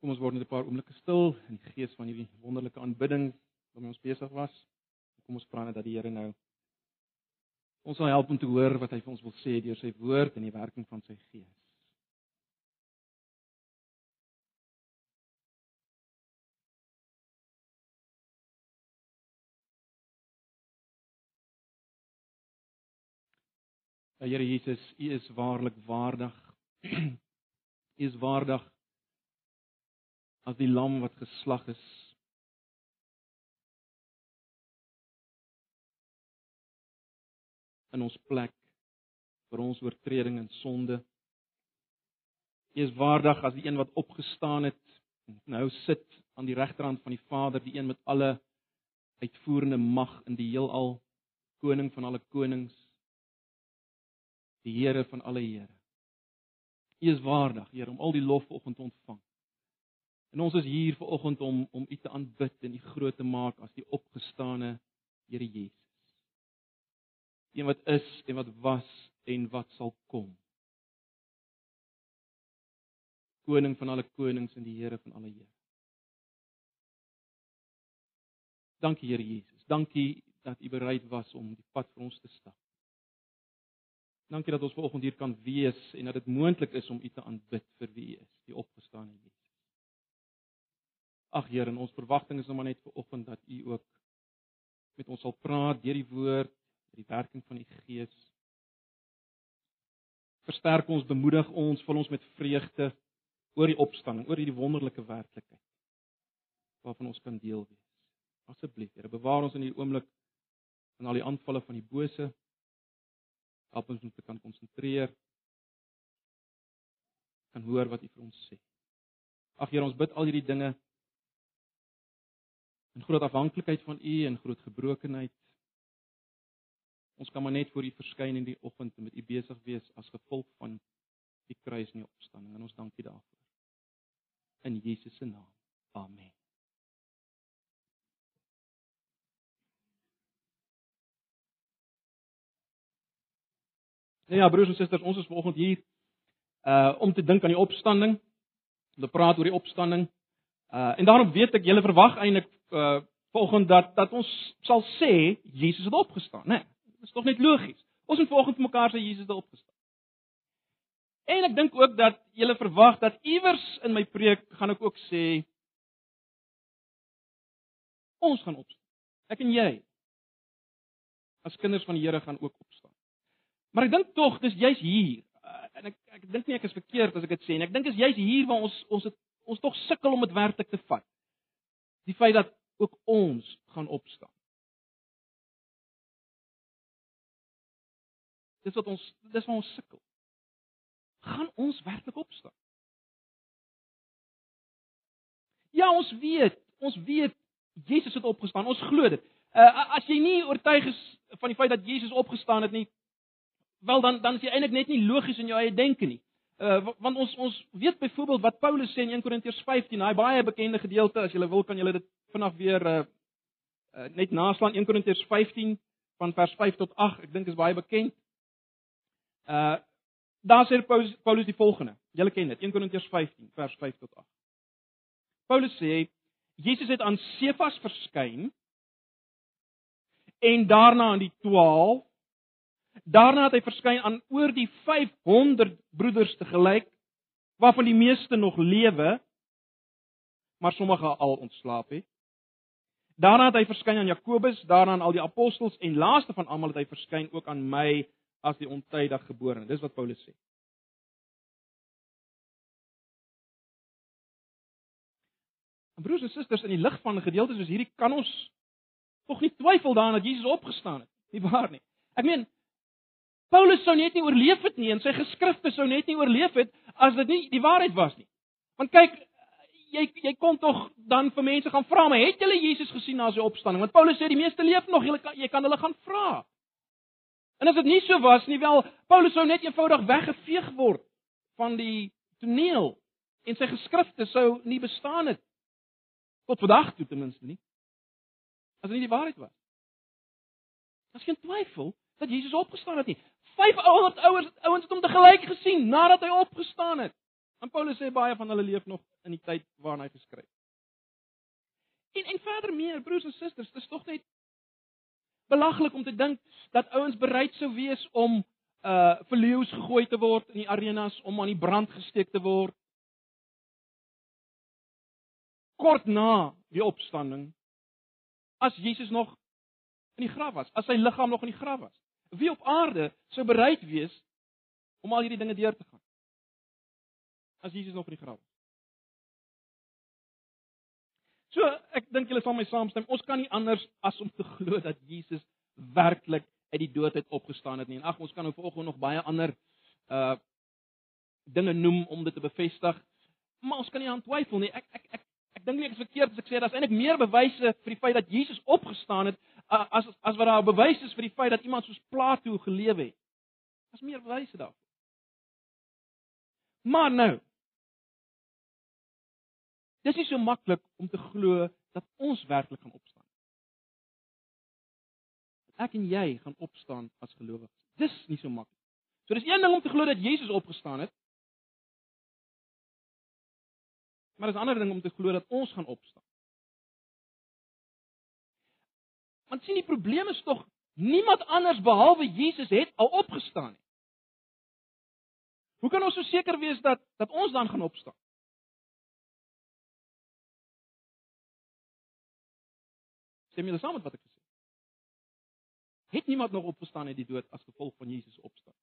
Kom ons word net 'n paar oomblikke stil in die gees van hierdie wonderlike aanbidding waarmee ons besig was. Kom ons vra net dat die Here nou ons sal help om te hoor wat hy vir ons wil sê deur sy woord en die werking van sy gees. Here Jesus, U is waarlik waardig. U is waardig as die lam wat geslag is. in ons plek vir ons oortreding en sonde. U is waardig as die een wat opgestaan het en nou sit aan die regterhand van die Vader, die een met alle uitvoerende mag in die heelal, koning van alle konings, die Here van alle Here. U is waardig, Here, om al die lof vanoggend te ontvang. En ons is hier vanoggend om om U te aanbid en U groot te maak as die opgestane Here Jesus. Een wat is en wat was en wat sal kom. Koning van alle konings en die Here van alle Here. Dankie Here Jesus. Dankie dat U bereid was om die pad vir ons te stap. Dankie dat ons vanoggend hier kan wees en dat dit moontlik is om U te aanbid vir wie U is, die opgestane Jesus. Ag Here, ons verwagting is nou maar net vir oggend dat U ook met ons sal praat deur die woord, deur die werking van die Gees. Versterk ons, bemoedig ons, vul ons met vreugde oor die opstanding, oor hierdie wonderlike werklikheid waarvan ons kan deel wees. Asseblief, Here, bewaar ons in hierdie oomblik van al die aanvalle van die bose. Help ons om te kan konsentreer. Kan hoor wat U vir ons sê. Ag Here, ons bid al hierdie dinge in groot afhanklikheid van U en groot gebrokenheid. Ons kan maar net voor U verskyn in die oggend en met U besig wees as gevolg van die kruis en die opstanding en ons dankie daarvoor. In Jesus se naam. Amen. Ja, broers en susters, ons is vanoggend hier uh om te dink aan die opstanding. Om te praat oor die opstanding. Uh en daarom weet ek julle verwag eintlik uh volgende dat dat ons sal sê Jesus het opgestaan, né? Nee, dit is tog net logies. Ons moet volgens mekaar sê Jesus het opgestaan. En ek dink ook dat julle verwag dat iewers in my preek gaan ek ook sê ons gaan opstaan. Ek en jy as kinders van die Here gaan ook opstaan. Maar ek dink tog dis juis hier uh, en ek ek dink nie ek is verkeerd as ek dit sê nie. Ek dink is juis hier waar ons ons het, ons tog sukkel om dit werklik te vat. Die feit dat ook ons gaan opstaan. Dis wat ons dis waar ons sukkel. Gaan ons werklik opstaan? Ja, ons weet, ons weet Jesus het opgestaan. Ons glo dit. Uh as jy nie oortuig is van die feit dat Jesus opgestaan het nie, wel dan dan is jy eintlik net nie logies in jou eie denke nie. Uh want ons ons weet byvoorbeeld wat Paulus sê in 1 Korintiërs 15, daai baie bekende gedeelte, as jy wil kan jy dit vanaf weer uh, uh net naslaan 1 Korintiërs 15 van vers 5 tot 8. Ek dink is baie bekend. Uh daar sê Paulus, Paulus die volgende. Julle ken dit, 1 Korintiërs 15 vers 5 tot 8. Paulus sê Jesus het aan Sefas verskyn en daarna aan die 12 Daarna het hy verskyn aan oor die 500 broeders te gelyk waarvan die meeste nog lewe maar sommige al ontslaap het. Daarna het hy verskyn aan Jakobus, daarna aan al die apostels en laaste van almal het hy verskyn ook aan my as die ontydig gebore. Dis wat Paulus sê. Broers en susters, in die lig van 'n gedeelte soos hierdie kan ons tog nie twyfel daaraan dat Jesus opgestaan het nie. Nie waar nie. Ek meen Paulus sou net nie oorleef het nie en sy geskrifte sou net nie oorleef het as dit nie die waarheid was nie. Want kyk, jy jy kon tog dan vir mense gaan vra, maar het julle Jesus gesien na sy opstanding? Want Paulus sê die meeste leef nog, jy kan jy kan hulle gaan vra. En as dit nie so was nie, wel Paulus sou net eenvoudig weggeveeg word van die toneel en sy geskrifte sou nie bestaan het tot vandag toe ten minste nie. As dit nie die waarheid was. Daar's geen twyfel dat Jesus opgestaan het nie. 500 ouers ouens het hom te gelyk gesien nadat hy opgestaan het. En Paulus sê baie van hulle leef nog in die tyd waarna hy geskryf het. En en verder meer, broers en susters, dis tog net belaglik om te dink dat ouens bereid sou wees om uh vir leeu's gegooi te word in die arenas om aan die brand gesteek te word. Kort na die opstanding as Jesus nog in die graf was, as sy liggaam nog in die graf was. Wie op aarde sou bereid wees om al hierdie dinge deur te gaan? As Jesus nog in die graf was. So, ek dink julle sal my saamstem, ons kan nie anders as om te glo dat Jesus werklik uit die dood uit opgestaan het nie. En ag, ons kan nou vanoggend nog baie ander uh dinge noem om dit te bevestig, maar ons kan nie aan twyfel nie. Ek ek ek ek dink nie ek is verkeerd as ek sê daar's eintlik meer bewyse vir die feit dat Jesus opgestaan het uh, as as wat daar bewys is vir die feit dat iemand soos Plato geleef het. Daar's meer bewyse daarvoor. Maar nou, Dis nie so maklik om te glo dat ons werklik gaan opstaan. Ek en jy gaan opstaan as gelowiges. Dis nie so maklik. So dis een ding om te glo dat Jesus opgestaan het. Maar dis 'n ander ding om te glo dat ons gaan opstaan. Want sien die probleem is tog niemand anders behalwe Jesus het al opgestaan nie. Hoe kan ons so seker wees dat dat ons dan gaan opstaan? Stem julle saam met wat ek gesê het? Het niemand nog opgestaan uit die dood as gevolg van Jesus opstaan?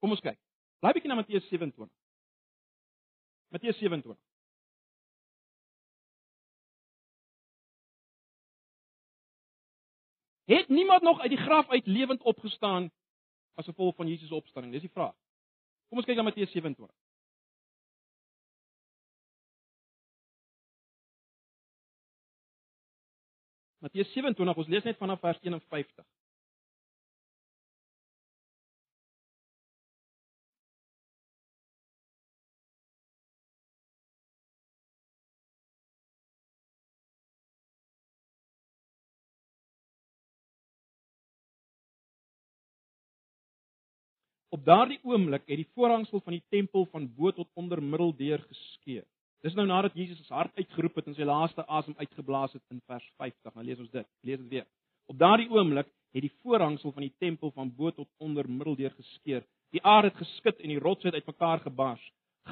Kom ons kyk. Bly bietjie na Matteus 27. Matteus 27. Het niemand nog uit die graf uit lewend opgestaan as gevolg van Jesus opstanding? Dis die vraag. Kom ons kyk na Matteus 27. Matteus 27, ons lees net vanaf vers 51. Op daardie oomblik het die voorhangsel van die tempel van bo tot onder middeldeur geskeur. Dis nou nadat Jesus sy hart uitgeroep het en sy laaste asem uitgeblaas het in vers 50. Nou lees ons dit. Lees dit weer. Op daardie oomblik het die voorhangsel van die tempel van bo tot onder middeldeur geskeur. Die aarde het geskit en die rots het uitmekaar gebars.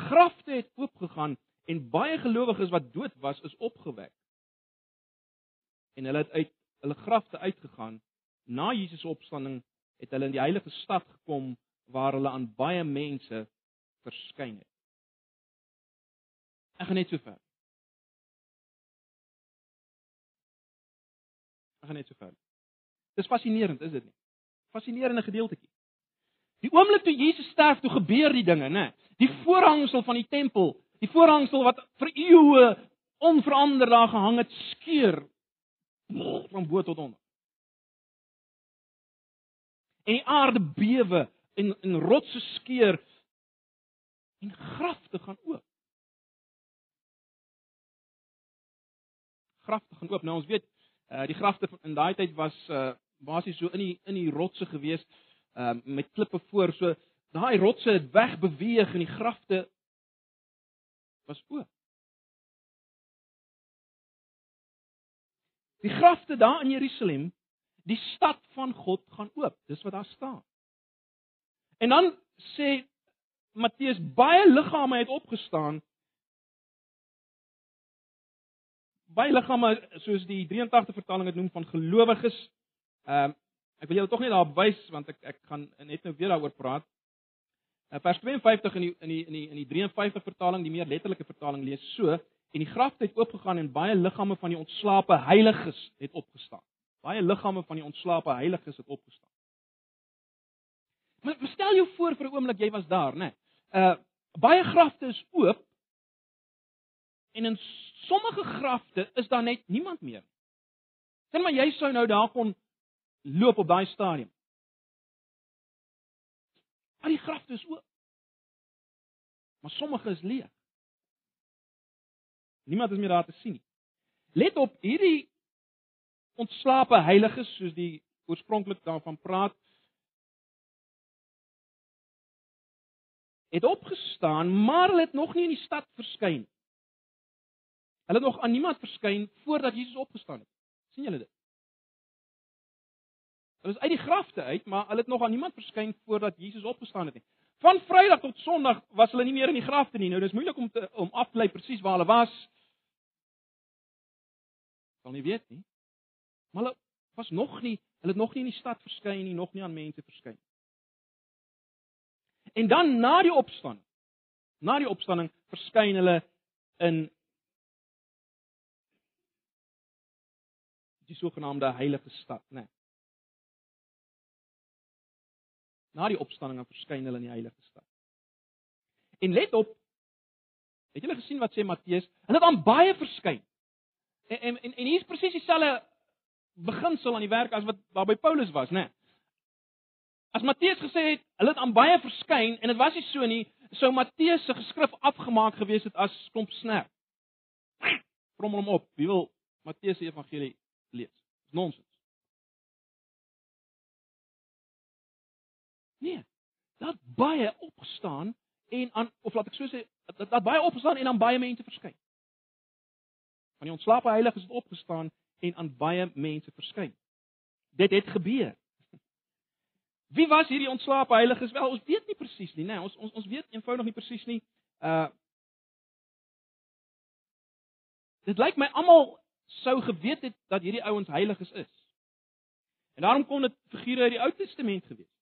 Grafte het oopgegaan en baie gelowiges wat dood was, is opgewek. En hulle het uit hulle grafte uitgegaan. Na Jesus se opstanding het hulle in die heilige stad gekom waar hulle aan baie mense verskyn het. Ek gaan net so ver. Ek gaan net so ver. Dis fascinerend, is dit nie? Fascinerende gedeeltetjie. Die oomblik toe Jesus sterf, toe gebeur die dinge, né? Die voorhangsel van die tempel, die voorhangsel wat vir eeue onverander daar gehang het, skeur van bo tot onder. En die aarde bewe en en rotse skeur en grafte gaan oop. Grafte gaan oop. Nou ons weet uh die grafte in daai tyd was uh basies so in die in die rotse gewees uh met klippe voor. So daai rotse het wegbeweeg en die grafte was oop. Die grafte daar in Jerusalem, die stad van God gaan oop. Dis wat daar staan. En dan sê Matteus baie liggame het opgestaan baie liggame soos die 83 vertaling dit noem van gelowiges. Ehm um, ek wil julle tog net daarop wys want ek ek gaan net nou weer daaroor praat. Uh, vers 52 in die in die in die in die 53 vertaling, die meer letterlike vertaling lees so en die graf het oopgegaan en baie liggame van die ontslape heiliges het opgestaan. Baie liggame van die ontslape heiliges het opgestaan. Maar stel jou voor vir 'n oomblik jy was daar, né? Nee. Uh baie grafte is oop en in sommige grafte is daar net niemand meer. Sien maar jy sou nou daar kon loop op daai stadium. Al die grafte is oop. Maar sommige is leeg. Niemand is meer daar te sien nie. Let op hierdie ontslape heiliges soos die oorspronklik daarvan praat. het opgestaan, maar hulle het nog nie in die stad verskyn. Hulle het nog aan niemand verskyn voordat Jesus opgestaan het. sien julle dit? Hulle is uit die grafte uit, maar hulle het nog aan niemand verskyn voordat Jesus opgestaan het nie. Van Vrydag tot Sondag was hulle nie meer in die grafte nie. Nou dis moeilik om te om af te lei presies waar hulle was. Sal nie weet nie. Maar hulle was nog nie, hulle het nog nie in die stad verskyn nie, nog nie aan mense verskyn. En dan na die opstanding, na die opstanding verskyn hulle in die sogenaamde heilige stad, né? Nee. Na die opstanding verskyn hulle in die heilige stad. En let op, het julle gesien wat sê Matteus? Hulle het aan baie verskyn. En en en, en hier is presies dieselfde beginsel aan die werk as wat waarby Paulus was, né? Nee. As Matteus gesê het, hulle het aan baie verskyn en dit was nie so nie, sou Matteus se geskrif afgemaak gewees het as klomp snerp. Vrommel hom op. Wie wil Matteus se evangelie lees? Dis nonsens. Nee, dat baie opgestaan en aan of laat ek so sê, dat, dat baie opgestaan en aan baie mense verskyn. Van die ontslape heiliges het opgestaan en aan baie mense verskyn. Dit het gebeur. Wie was hierdie ontslape heiliges? Wel, ons weet nie presies nie, né? Nee, ons ons ons weet eenvoudig nie presies nie. Uh Dit lyk my almal sou geweet het dat hierdie ouens heiliges is. En daarom kon dit figure uit die Ou Testament gewees.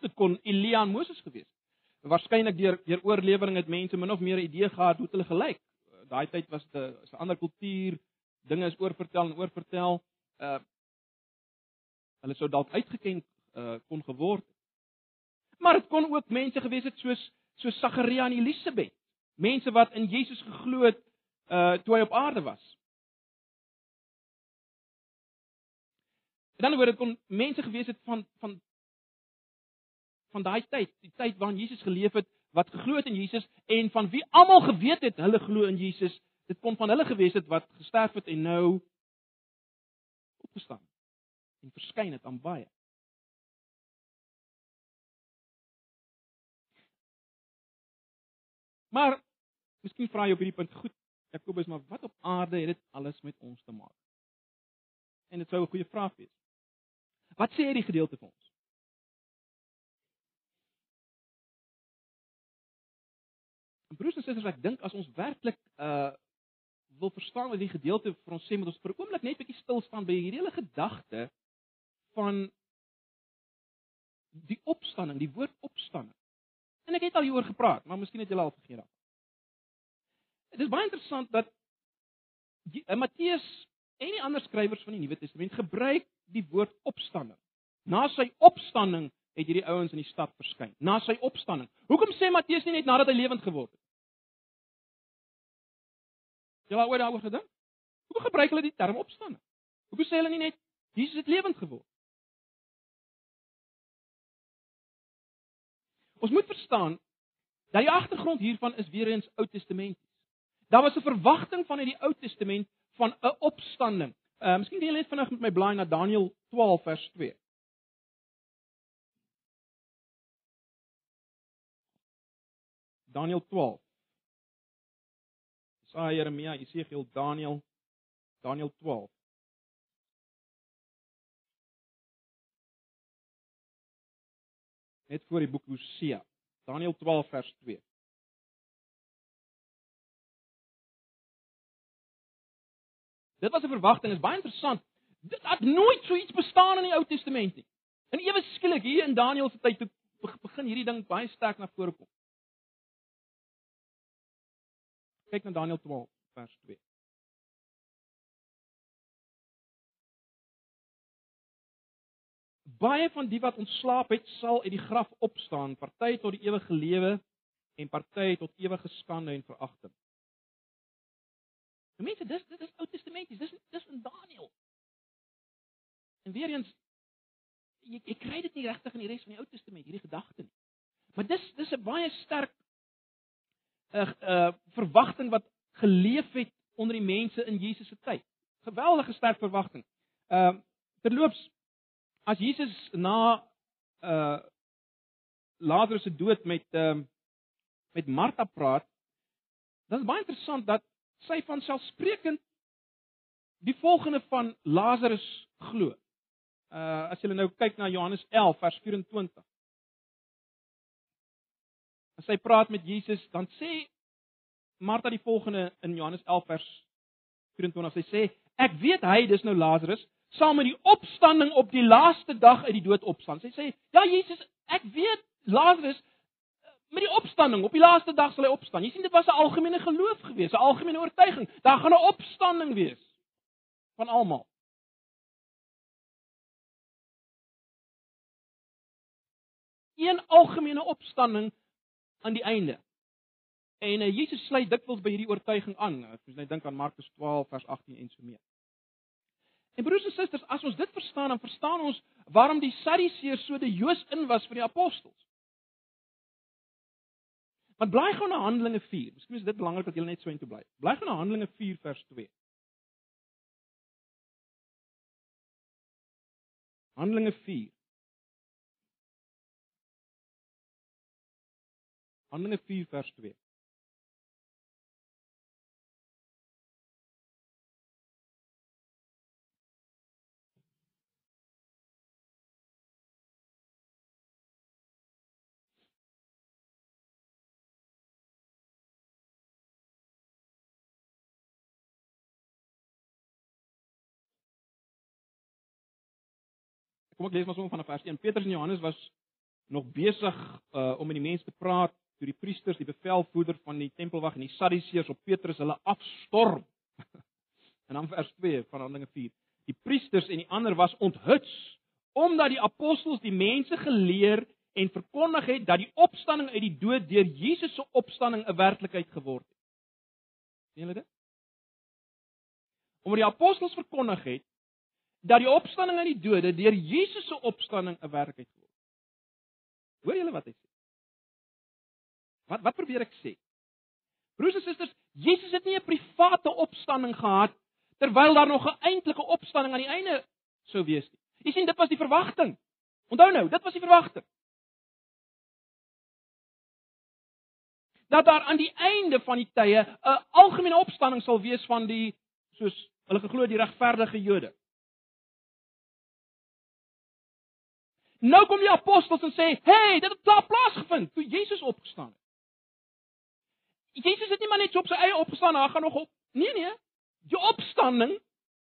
Dit kon Elia en Moses gewees het. Waarskynlik deur deur oorlewering het mense min of meer 'n idee gehad hoe hulle gelyk. Daai tyd was dit 'n ander kultuur, dinge is oorvertel en oorvertel. Uh hulle sou dalk uitgeken uh kon geword het. Maar dit kon ook mense gewees het soos so Sagaria en Elisabet. Mense wat in Jesus geglo het uh toe hy op aarde was. En dan word dit kon mense gewees het van van van daai tyd, die tyd waarin Jesus geleef het, wat geglo het in Jesus en van wie almal geweet het hulle glo in Jesus. Dit kon van hulle gewees het wat gesterf het en nou opgestaan en verskyn het aan baie. Maar miskien vra jy op hierdie punt goed, Jakobus, maar wat op aarde het dit alles met ons te maak? En dit sou 'n goeie vraag wees. Wat sê hierdie gedeelte vir ons? En broers en susters, ek dink as ons werklik uh wil verstaan wat hierdie gedeelte vir ons sê, moet ons vir 'n oomblik net bietjie stil staan by hierdie hele gedagte van die opstanding, die woord opstanding. En ek het al hieroor gepraat, maar miskien het julle al vergeet. Dit is baie interessant dat die, uh, Matteus en die ander skrywers van die Nuwe Testament gebruik die woord opstanding. Na sy opstanding het hierdie ouens in die stad verskyn. Na sy opstanding. Hoekom sê Matteus nie net nadat hy lewend geword het? Jy het ooit daaroor gedink? Hoe gebruik hulle die term opstanding? Hoekom sê hulle nie net Jesus het lewend geword? Ons moet verstaan dat die agtergrond hiervan is weer eens Ou Testamenties. Daar was 'n verwagting van uit die Ou Testament van 'n opstanding. Uh miskien kan jy net vinnig met my blaai na Daniël 12 vers 2. Daniël 12. Saai Jeremia, Jesegiel, Daniël, Daniël 12. net voor die boek Hosea. Daniël 12 vers 2. Dit was 'n verwagting, is baie interessant. Dit het nooit so iets bestaan in die Ou Testament nie. En ewe skielik hier in Daniël se tyd begin hierdie ding baie sterk na vore kom. Kyk na Daniël 12 vers 2. baie van die wat ontslaap het, sal uit die graf opstaan, party tot die ewige lewe en party tot ewige skande en veragting. Mense, dis dis is Ou Testamenties, dis dis in Daniël. En weer eens jy jy kry dit nie regtig in die res van die Ou Testament hierdie gedagte nie. Maar dis dis 'n baie sterk 'n uh, uh, verwagting wat geleef het onder die mense in Jesus se tyd. Geweldige sterk verwagting. Ehm uh, terloops as Jesus na uh Lazarus se dood met ehm uh, met Martha praat, dan is baie interessant dat sy van selfsprekend die volgende van Lazarus glo. Uh as jy nou kyk na Johannes 11 vers 24. As sy praat met Jesus, dan sê Martha die volgende in Johannes 11 vers 24. Sy sê: "Ek weet hy, dis nou Lazarus, sal met die opstanding op die laaste dag uit die dood opstaan." Sy sê: "Ja Jesus, ek weet Lazarus met die opstanding op die laaste dag sal hy opstaan." Jy sien dit was 'n algemene geloof geweest, 'n algemene oortuiging. Daar gaan 'n opstanding wees van almal. Een algemene opstanding aan die einde. En uh, Jesus sluit dikwels by hierdie oortuiging aan. As jy net dink aan Markus 12 vers 18 en so meer. En broers en susters, as ons dit verstaan, dan verstaan ons waarom die Sadduseërs so die Joos in was vir die apostels. Want bly gou na Handelinge 4. Miskien is dit belangrik dat jy net so intoe bly. Bly gou na Handelinge 4 vers 2. Handelinge 4 Handelinge 4 vers 2 Kom ek lees maar sommer vanaf vers 1. Petrus en Johannes was nog besig uh, om met die mense te praat toe die priesters, die bevelvoerder van die tempelwag en die Sadduseërs op Petrus hulle afstorm. en dan vers 2 van Handelinge 4. Die priesters en die ander was onthuts omdat die apostels die mense geleer en verkondig het dat die opstanding uit die dood deur Jesus se opstanding 'n werklikheid geword het. sien julle dit? Omdat die apostels verkondig het dat die opstanding uit die dode deur Jesus se opstanding 'n werklikheid word. Hoor julle wat hy sê? Wat wat probeer ek sê? Broers en susters, Jesus het nie 'n private opstanding gehad terwyl daar nog 'n eintlike opstanding aan die einde sou wees nie. Jy sien, dit was die verwagting. Onthou nou, dit was die verwagting. Dat daar aan die einde van die tye 'n algemene opstanding sal wees van die soos hulle geglo die regverdige Jode. Nou kom die apostels en sê, "Hey, dit het daar plaasgevind toe Jesus opgestaan het." Jesus het nie maar net so op sy eie opgestaan, hy gaan nog op. Nee nee. Die opstanding,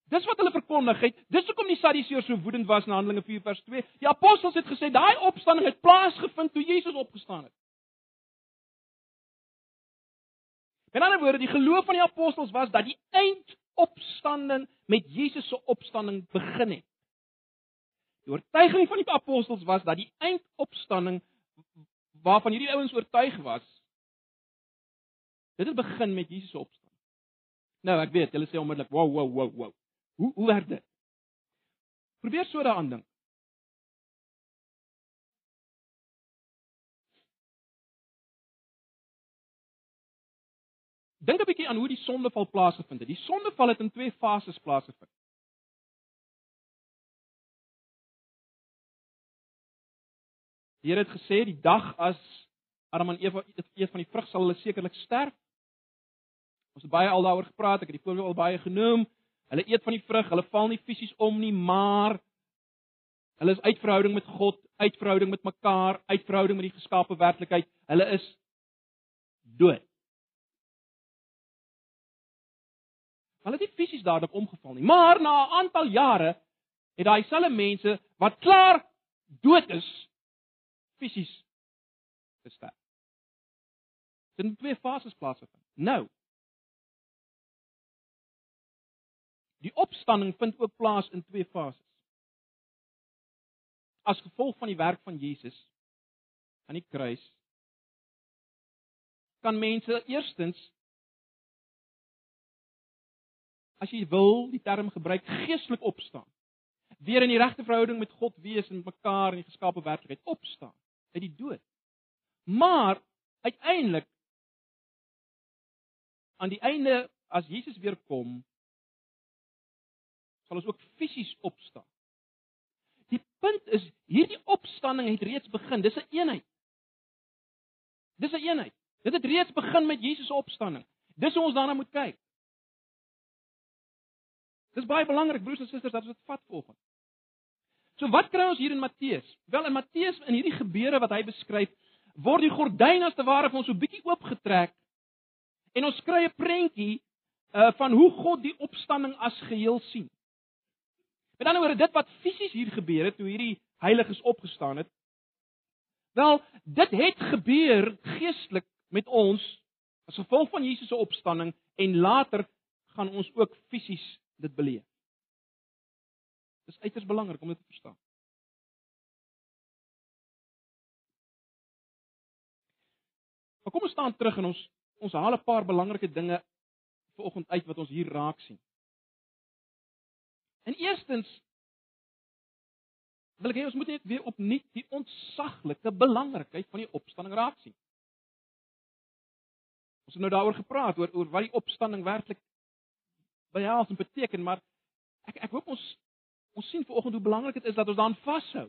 dis wat hulle verkondig het. Dis hoekom die Sadduseërs so woedend was na Handelinge 4 vers 2. Die apostels het gesê daai opstanding het plaasgevind toe Jesus opgestaan het. In ander woorde, die geloof van die apostels was dat die eindopstanding met Jesus se opstanding begin het. Die oortuiging van die apostels was dat die eindopstanding waarvan hierdie ouens oortuig was, dit het begin met Jesus se opstanding. Nou, ek weet, julle sê onmiddellik, "Wow, wow, wow, wow." Hoe hoe werk dit? Probeer so daaraan dink. Dink 'n bietjie aan hoe die sondeval plaasgevind het. Die sondeval het in twee fases plaasgevind. Die Here het gesê die dag as Adam en Eva eet van die vrug sal hulle sekerlik sterf. Ons het baie al daaroor gepraat, ek het die voorbeeld al baie genoem. Hulle eet van die vrug, hulle val nie fisies om nie, maar hulle is uit verhouding met God, uit verhouding met mekaar, uit verhouding met die geskaapte werklikheid. Hulle is dood. Hulle het nie fisies dadelik omgeval nie, maar na 'n aantal jare het daai selfe mense wat klaar dood is, fisies gesterf. Dit het in twee fases plaasgevind. Nou. Die opstanding vind ook plaas in twee fases. As gevolg van die werk van Jesus aan die kruis kan mense eerstens as jy wil die term gebruik geestelik opstaan. Weer in die regte verhouding met God wees en mekaar in die geskaapte werklikheid opstaan uit die dood. Maar uiteindelik aan die einde as Jesus weer kom, sal ons ook fisies opstaan. Die punt is hierdie opstanding het reeds begin. Dis 'n een eenheid. Dis 'n een eenheid. Dit het reeds begin met Jesus se opstanding. Dis hoe ons daarna moet kyk. Dis baie belangrik broers en susters dat ons dit vat volgens. So wat kry ons hier in Matteus? Wel in Matteus in hierdie gebeure wat hy beskryf, word die gordyn as te ware vir ons so bietjie oopgetrek en ons kry 'n prentjie uh van hoe God die opstanding as geheel sien. Met ander woorde, dit wat fisies hier gebeur het toe hierdie heiliges opgestaan het, wel, dit het gebeur geestelik met ons as gevolg van Jesus se opstanding en later gaan ons ook fisies dit beleef. Dis uiters belangrik om dit te verstaan. Maar kom ons staan terug en ons ons haal 'n paar belangrike dinge vanoggend uit wat ons hier raak sien. En eerstens wil ek hê ons moet net weer opnuut die ontsaglike belangrikheid van die opstanding raak sien. Ons het nou daaroor gepraat oor oor wat die opstanding werklik behels en beteken, maar ek ek hoop ons ons sien vanoggend hoe belangrik dit is dat ons daaraan vashou.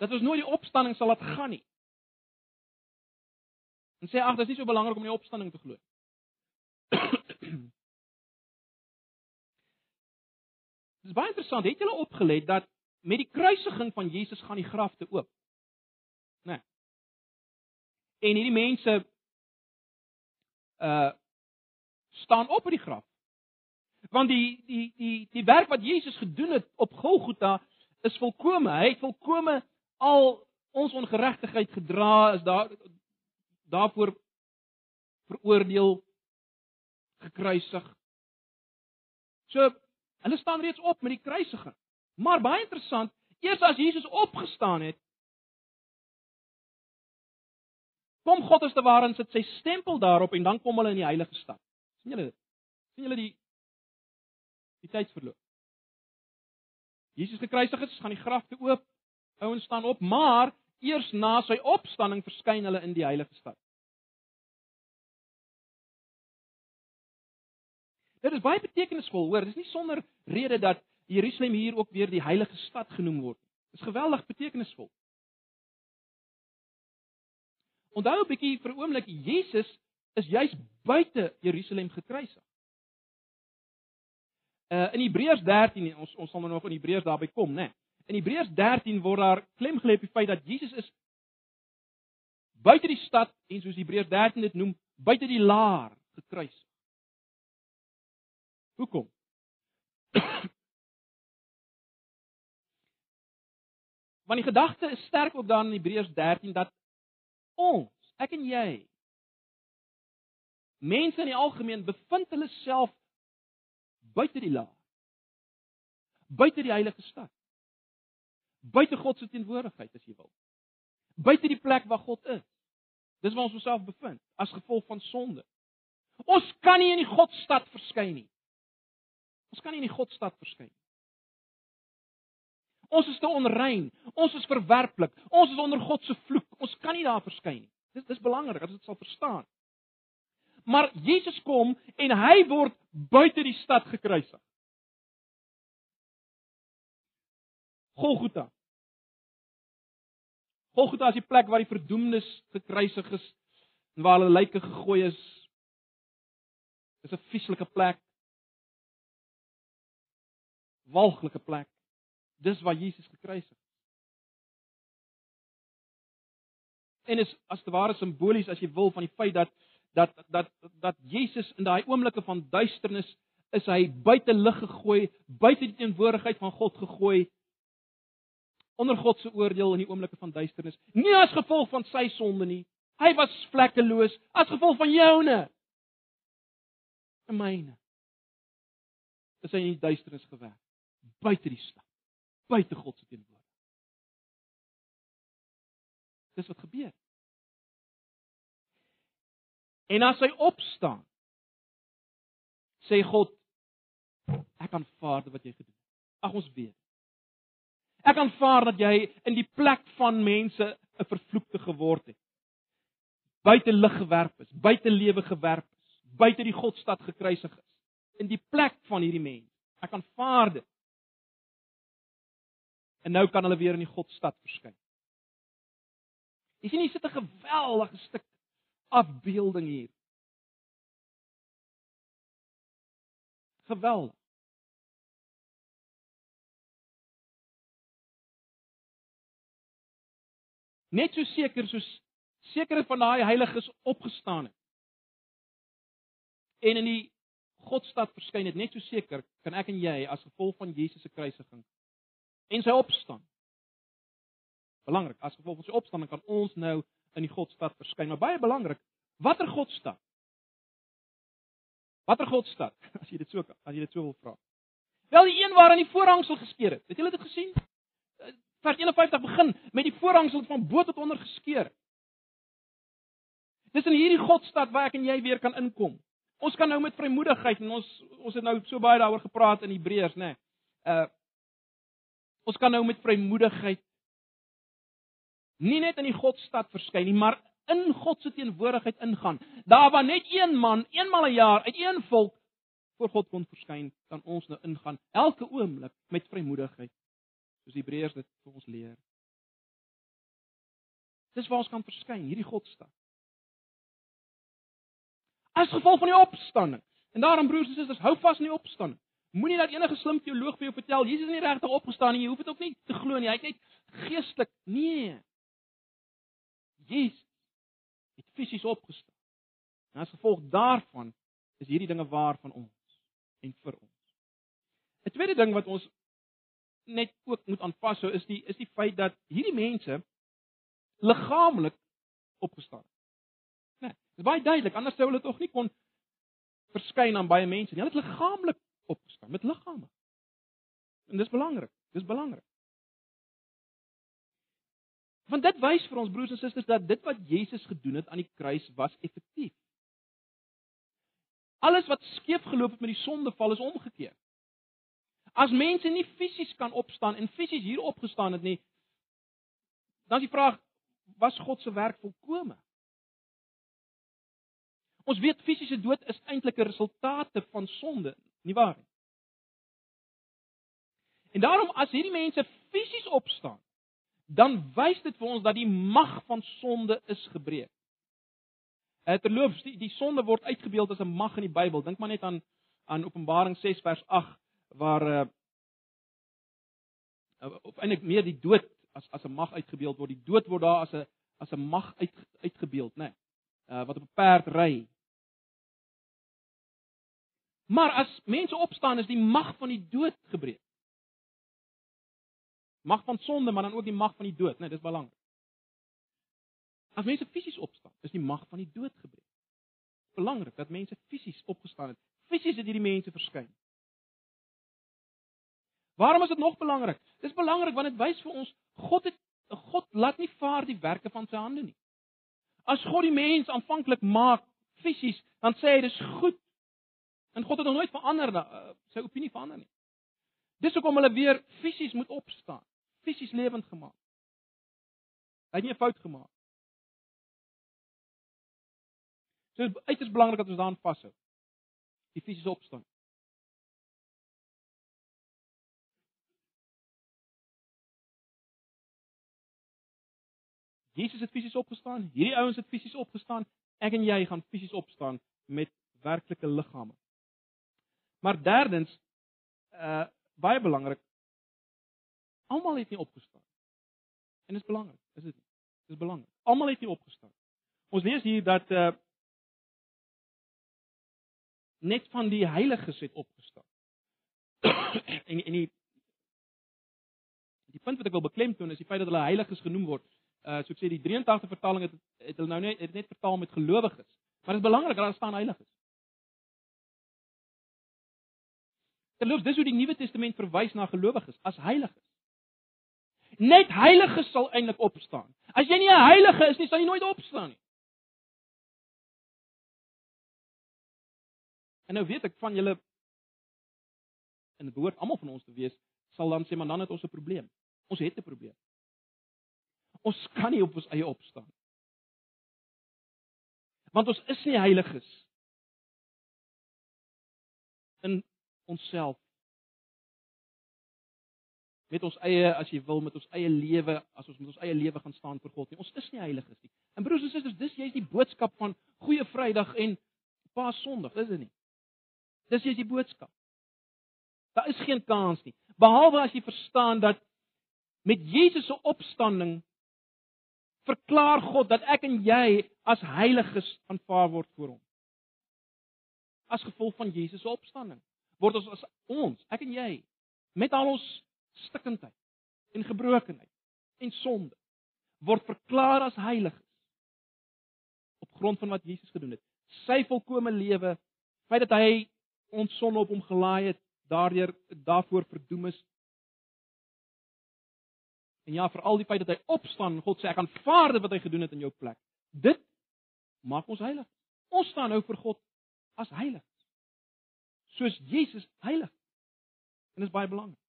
Dat ons nooit die opstanding sal laat gaan nie. En sê ag, dit is nie so belangrik om in die opstanding te glo. Dit is baie interessant. Het julle opgelet dat met die kruisiging van Jesus gaan die grafte oop? Né? Nee. En hierdie mense uh staan op by die graf. Want die die die die werk wat Jesus gedoen het op Golgotha is volkome. Hy het volkome al ons ongeregtigheid gedra, is daar daarvoor veroordeel gekruisig. So hulle staan reeds op met die kruisiging. Maar baie interessant, eers as Jesus opgestaan het, kom God as te ware en sit sy stempel daarop en dan kom hulle in die heilige stad. sien julle dit? sien julle die die tydsverloop? Jesus gekruisig is, gaan die grafte oop, ouens staan op, maar eers na sy opstanding verskyn hulle in die heilige stad. Dit is baie betekenisvol, hoor, dis nie sonder rede dat Jerusalem hier ook weer die heilige stad genoem word. Dis geweldig betekenisvol. Onthou 'n bietjie vir oomblik, Jesus is juis buite Jerusalem gekruisig. Uh in Hebreërs 13, ons ons sal nou nog in Hebreërs daarby kom, né? Nee. In Hebreërs 13 word daar klem gelê op die feit dat Jesus is buite die stad en soos Hebreërs 13 dit noem, buite die laar gekruisig. Hoekom? Want die gedagte is sterk ook daar in Hebreërs 13 dat ons, ek en jy, mense in die algemeen bevind hulle self buite die laag. Buite die heilige stad. Buite God se teenwoordigheid as jy wil. Buite die plek waar God is. Dis waar ons onsself bevind as gevolg van sonde. Ons kan nie in die Godstad verskyn nie. Ons kan nie in die Godstad verskyn nie. Ons is te onrein. Ons is verwerplik. Ons is onder God se vloek. Ons kan nie daar verskyn nie. Dis dis belangrik dat ons dit sal verstaan. Maar Jesus kom en hy word buite die stad gekruisig. Golgotha. Golgotha is die plek waar die verdoemdes gekruisig is en waar hulle lyke gegooi is. Dis 'n vieslike plek. Walglike plek. Dis waar Jesus gekruisig is. En is as te ware simbolies as jy wil van die feit dat dat dat dat Jesus in daai oomblikke van duisternis is hy buite lig gegooi, buite die teenwoordigheid van God gegooi onder God se oordeel in die oomblikke van duisternis. Nie as gevolg van sy sonde nie. Hy was vlekkeloos as gevolg van joune. En myne. Is hy in die duisternis gewerk, buite die stad buite God se teenwoordigheid. Dis wat gebeur. En as hy opstaan, sê God, ek aanvaar wat jy gedoen het. Ag ons weet. Ek aanvaar dat jy in die plek van mense 'n vervloekte geword het. Buite lig gewerp is, buite lewe gewerp is, buite die Godstad gekruisig is in die plek van hierdie mense. Ek aanvaar dit en nou kan hulle weer in die Godstad verskyn. Jy sien hier sit 'n geweldige stuk afbeelding hier. Geweldig. Net so seker soos sekere van daai heiliges opgestaan het. En in die Godstad verskyn het, net so seker kan ek en jy as gevolg van Jesus se kruisiging en sy opstaan. Belangrik, as gevolg van sy opstanding kan ons nou in die Godstad verskyn, maar baie belangrik, watter Godstad? Watter Godstad? As jy dit so as jy dit so wil vra. Wel die een waarin die voorhangsel geskeur het. Het julle dit gesien? Vers 51 begin met die voorhangsel van bo tot onder geskeur. Dis in hierdie Godstad waar ek en jy weer kan inkom. Ons kan nou met vrymoedigheid en ons ons het nou so baie daaroor gepraat in Hebreërs, nê. Nee. Uh ons kan nou met vrymoedigheid nie net in die Godstad verskyn nie, maar in God se teenwoordigheid ingaan. Daar waar net een man eenmal 'n een jaar uit een volk voor God kon verskyn, kan ons nou ingaan elke oomblik met vrymoedigheid soos die Hebreërs dit vir ons leer. Dis waar ons kan verskyn, hierdie Godstad. As gevolg van die opstanding. En daarom broers en susters, hou vas aan die opstanding. Moenie dat enige slim teoloog vir jou vertel Jesus is nie regtig opgestaan nie, jy hoef dit ook nie te glo nie. Hy het net geestelik, nee. Jesus het fisies opgestaan. En as gevolg daarvan is hierdie dinge waar van ons en vir ons. 'n Tweede ding wat ons net ook moet aanpas hou is die is die feit dat hierdie mense liggaamlik opgestaan het. Nee, dit is baie duidelik, anders sou hulle tog nie kon verskyn aan baie mense nie. Hulle het liggaamlik opgestaan met liggame. En dis belangrik. Dis belangrik. Want dit wys vir ons broers en susters dat dit wat Jesus gedoen het aan die kruis was effektief. Alles wat skeef geloop het met die sondeval is omgekeer. As mense nie fisies kan opstaan en fisies hier opgestaan het nie, dan is die vraag, was God se werk volkome? Ons weet fisiese dood is eintlik 'n resultate van sonde, nie waar nie? En daarom as hierdie mense fisies opstaan, dan wys dit vir ons dat die mag van sonde is gebreek. Eh, terloops, die, die sonde word uitgebeeld as 'n mag in die Bybel. Dink maar net aan aan Openbaring 6 vers 8 waar uh of eintlik meer die dood as as 'n mag uitgebeeld word. Die dood word daar as 'n as 'n mag uit uitgebeeld, né? Nee, uh wat op 'n perd ry. Maar as mense opstaan is die mag van die dood gebreek. Mag van sonde, maar dan ook die mag van die dood, né? Nee, dis belangrik. As mense fisies opstaan, is die mag van die dood gebreek. Belangrik dat mense fisies opgestaan het. Fisies het hierdie mense verskyn. Waarom is dit nog belangrik? Dis belangrik want dit wys vir ons God het God laat nie vaar die werke van sy hande nie. As God die mens aanvanklik maak fisies, dan sê hy dis goed. En God het nog nooit verander uh, sy opinie verander nie. Dis hoekom hulle weer fisies moet opstaan, fisies lewend gemaak. Hy het nie 'n fout gemaak. So dit is uiters belangrik dat ons daaraan vashou. Die fisiese opstaan. Jesus het fisies opgestaan, hierdie ouens het fisies opgestaan, ek en jy gaan fisies opstaan met werklike liggame. Maar derdens uh baie belangrik, almal het nie opgestaan. En dit is belangrik, is dit nie? Dit is belangrik. Almal het nie opgestaan. Ons lees hier dat uh net van die heiliges het opgestaan. en en die die punt wat ek wil beklemtoon is die feit dat hulle heiliges genoem word uh so ek sê die 83 vertaling het het hulle nou net het net vertaal met gelowiges. Maar dit is belangrik dat daar staan heiliges. Terloops, dis hoe die Nuwe Testament verwys na gelowiges as heiliges. Net heiliges sal eintlik opstaan. As jy nie 'n heilige is nie, sal jy nooit opstaan nie. En nou weet ek van julle en dit behoort almal van ons te wees, sal dan sê maar dan het ons 'n probleem. Ons het 'n probleem. Ons kan nie op ons eie opstaan. Want ons is nie heiliges in onsself. Met ons eie as jy wil met ons eie lewe as ons met ons eie lewe gaan staan vir God nie. Ons is nie heiliges nie. En broers en susters, dis jy's die boodskap van Goeie Vrydag en Paas Sondag, is dit nie? Dis jy's die boodskap. Daar is geen kans nie. Behalwe as jy verstaan dat met Jesus se opstanding verklaar God dat ek en jy as heiliges aanvaar word voor hom. As gevolg van Jesus se opstanding word ons as ons, ek en jy, met al ons stikkindheid en gebrokenheid en sonde word verklaar as heiliges op grond van wat Jesus gedoen het. Sy volkomme lewe, feit dat hy ons sonde op hom gelaai het, daardeur daarvoor verdoem is. En ja, vir al die feit dat hy opstaan, God sê ek aanvaar wat hy gedoen het in jou plek. Dit maak ons heilig. Ons staan nou vir God as heilig. Soos Jesus heilig. En dit is baie belangrik.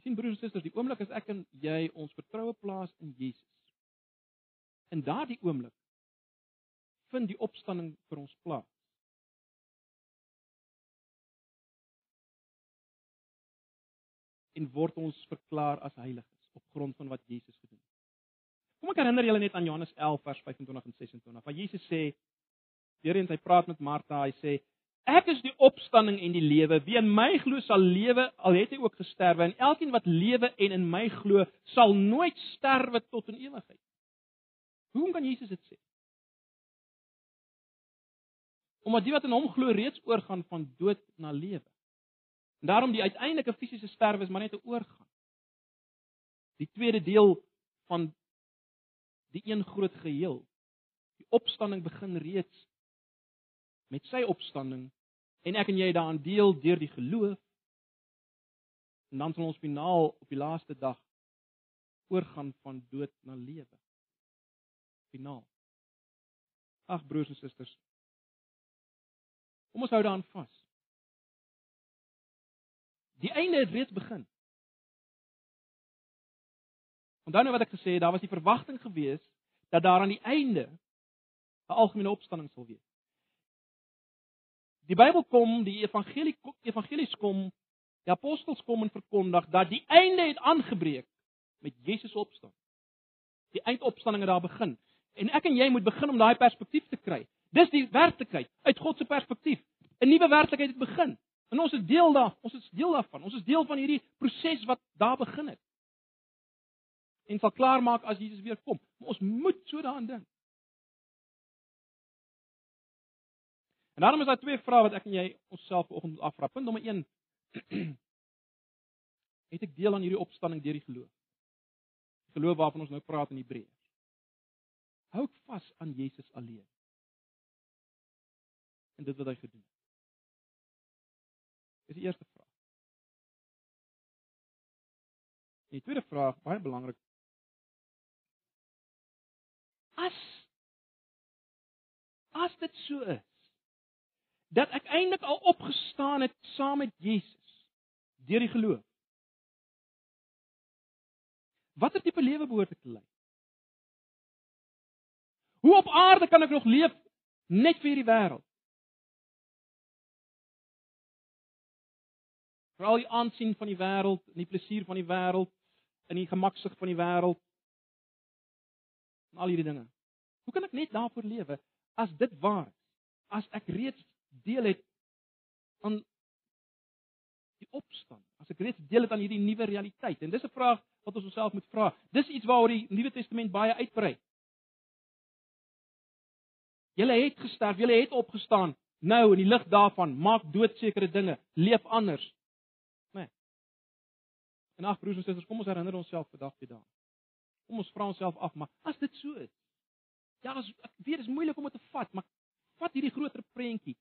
Jy sien broers en susters, die oomblik as ek en jy ons vertroue plaas in Jesus. In daardie oomblik vind die opstanding vir ons plaas. En word ons verklaar as heiliges op grond van wat Jesus gedoen het. Kom ek herinner julle net aan Johannes 11 vers 25 en 26. Waar Jesus sê, weer eens hy praat met Martha, hy sê Ek is die opstanding en die lewe. Wie in my glo sal lewe al het hy ook gesterwe en elkeen wat lewe en in my glo sal nooit sterwe tot in ewigheid. Hoe kan Jesus dit sê? Omdat die wat in hom glo reeds oorgaan van dood na lewe. En daarom die uiteindelike fisiese sterwe is maar net 'n oorgang. Die tweede deel van die een groot geheel. Die opstanding begin reeds met sy opstanding en ek en jy daaraan deel deur die geloof. En dan sal ons finaal op die laaste dag oorgaan van dood na lewe. Finaal. Ag broers en susters. Kom ons hou daaraan vas. Die einde het reeds begin. Onthou nou wat ek gesê het, daar was die verwagting geweest dat daar aan die einde 'n algemene opstanding sal wees. Die Bybel kom, die evangelie evangelies kom, die apostels kom en verkondig dat die einde het aangebreek met Jesus opstaan. Die eindopstanding het daar begin. En ek en jy moet begin om daai perspektief te kry. Dis die werklikheid uit God se perspektief. 'n Nuwe werklikheid het begin. En ons is deel daar, ons is deel daarvan. Ons is deel van hierdie proses wat daar begin het. En sal klaar maak as Jesus weer kom. Maar ons moet so daaraan dink. En daarom is daar twee vrae wat ek en jy onsself vanoggend moet afvra. Punt nommer 1. Het ek deel aan hierdie opstanding deur die geloof? Die geloof waarvan ons nou praat in Hebreërs. Hou ek vas aan Jesus alleen. En dit wat hy gedoen het. Dis die eerste vraag. En die tweede vraag, baie belangrik. As as dit so is, dat ek eintlik al opgestaan het saam met Jesus deur die geloof. Watter tipe lewe behoort ek te lei? Hoe op aarde kan ek nog leef net vir hierdie wêreld? Vir al die aansien van die wêreld, die plesier van die wêreld, en die gemaksig van die wêreld. En al hierdie dinge. Hoe kan ek net daarvoor lewe as dit waar is? As ek reeds deel het aan die opstand. As ek reeds deel het aan hierdie nuwe realiteit. En dis 'n vraag wat ons onsself moet vra. Dis iets waaroor die Nuwe Testament baie uitbrei. Julle het gesterf, julle het opgestaan. Nou in die lig daarvan, maak doodsekere dinge, leef anders. Né? Nee. En ag broers en susters, kom ons herinner onsself vandag weer daaraan. Kom ons vra onsself af, maar as dit so is. Ja, as, ek weet dit is moeilik om dit te vat, maar vat hierdie groter prentjie.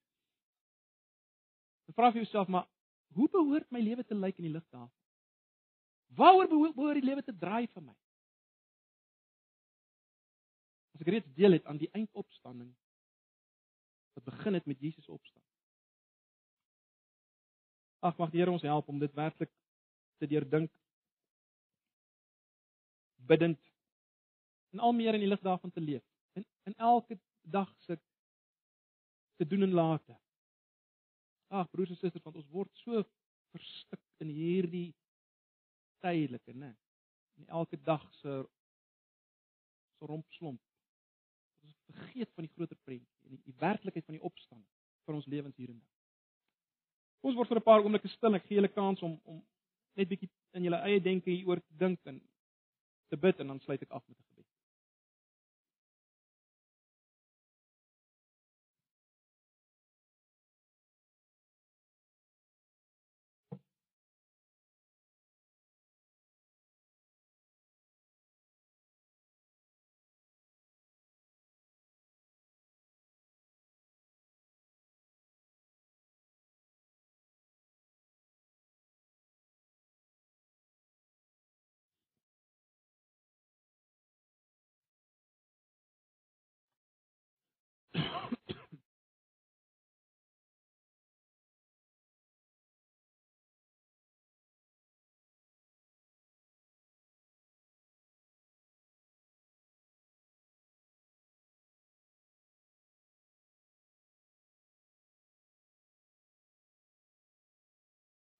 Dan vra jy jouself maar hoe behoort my lewe te lyk in die lig daarvan? Waaroor behoort die lewe te draai vir my? As ek reeds deel het aan die eindopstanding wat begin het met Jesus opstaan. Ag mag die Here ons help om dit werklik te deurdink bidend en al meer in die lig daarvan te leef. In in elke dag se te doen en late. Ag broers en susters, want ons word so verstik in hierdie tydelike, né? In elke dag se so rompslomp. Ons vergeet van die groter prentjie en die, die werklikheid van die opstanding vir ons lewens hier en nou. Ons word vir 'n paar oomblikke stil. Ek gee julle kans om om net bietjie in julle eie denke hieroor te dink en te bid en dan sluit ek af met 'n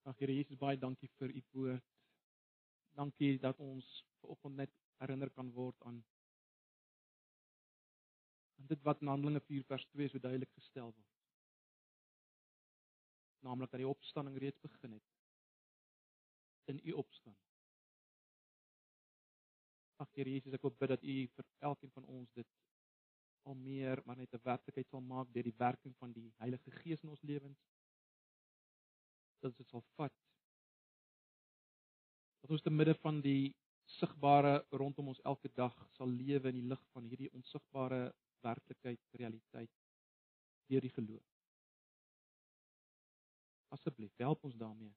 Ag Here Jesus, baie dankie vir u woord. Dankie dat ons vanoggend net herinner kan word aan aan dit wat in Handelinge 4 vers 2 so duidelik gestel word. Naamlik dat die opstanding reeds begin het in u opstanding. Ag Here Jesus, ek wil bid dat u vir elkeen van ons dit al meer maar net 'n werklikheid sal maak deur die werking van die Heilige Gees in ons lewens dat dit sal vat. Dat ons te midde van die sigbare rondom ons elke dag sal lewe in die lig van hierdie onsigbare werklikheid, realiteit deur die geloof. Asseblief, help ons daarmee.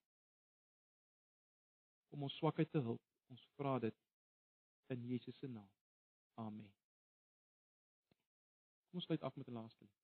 Om ons swakheid te help. Ons vra dit in Jesus se naam. Amen. Kom ons sluit af met 'n laaste lied.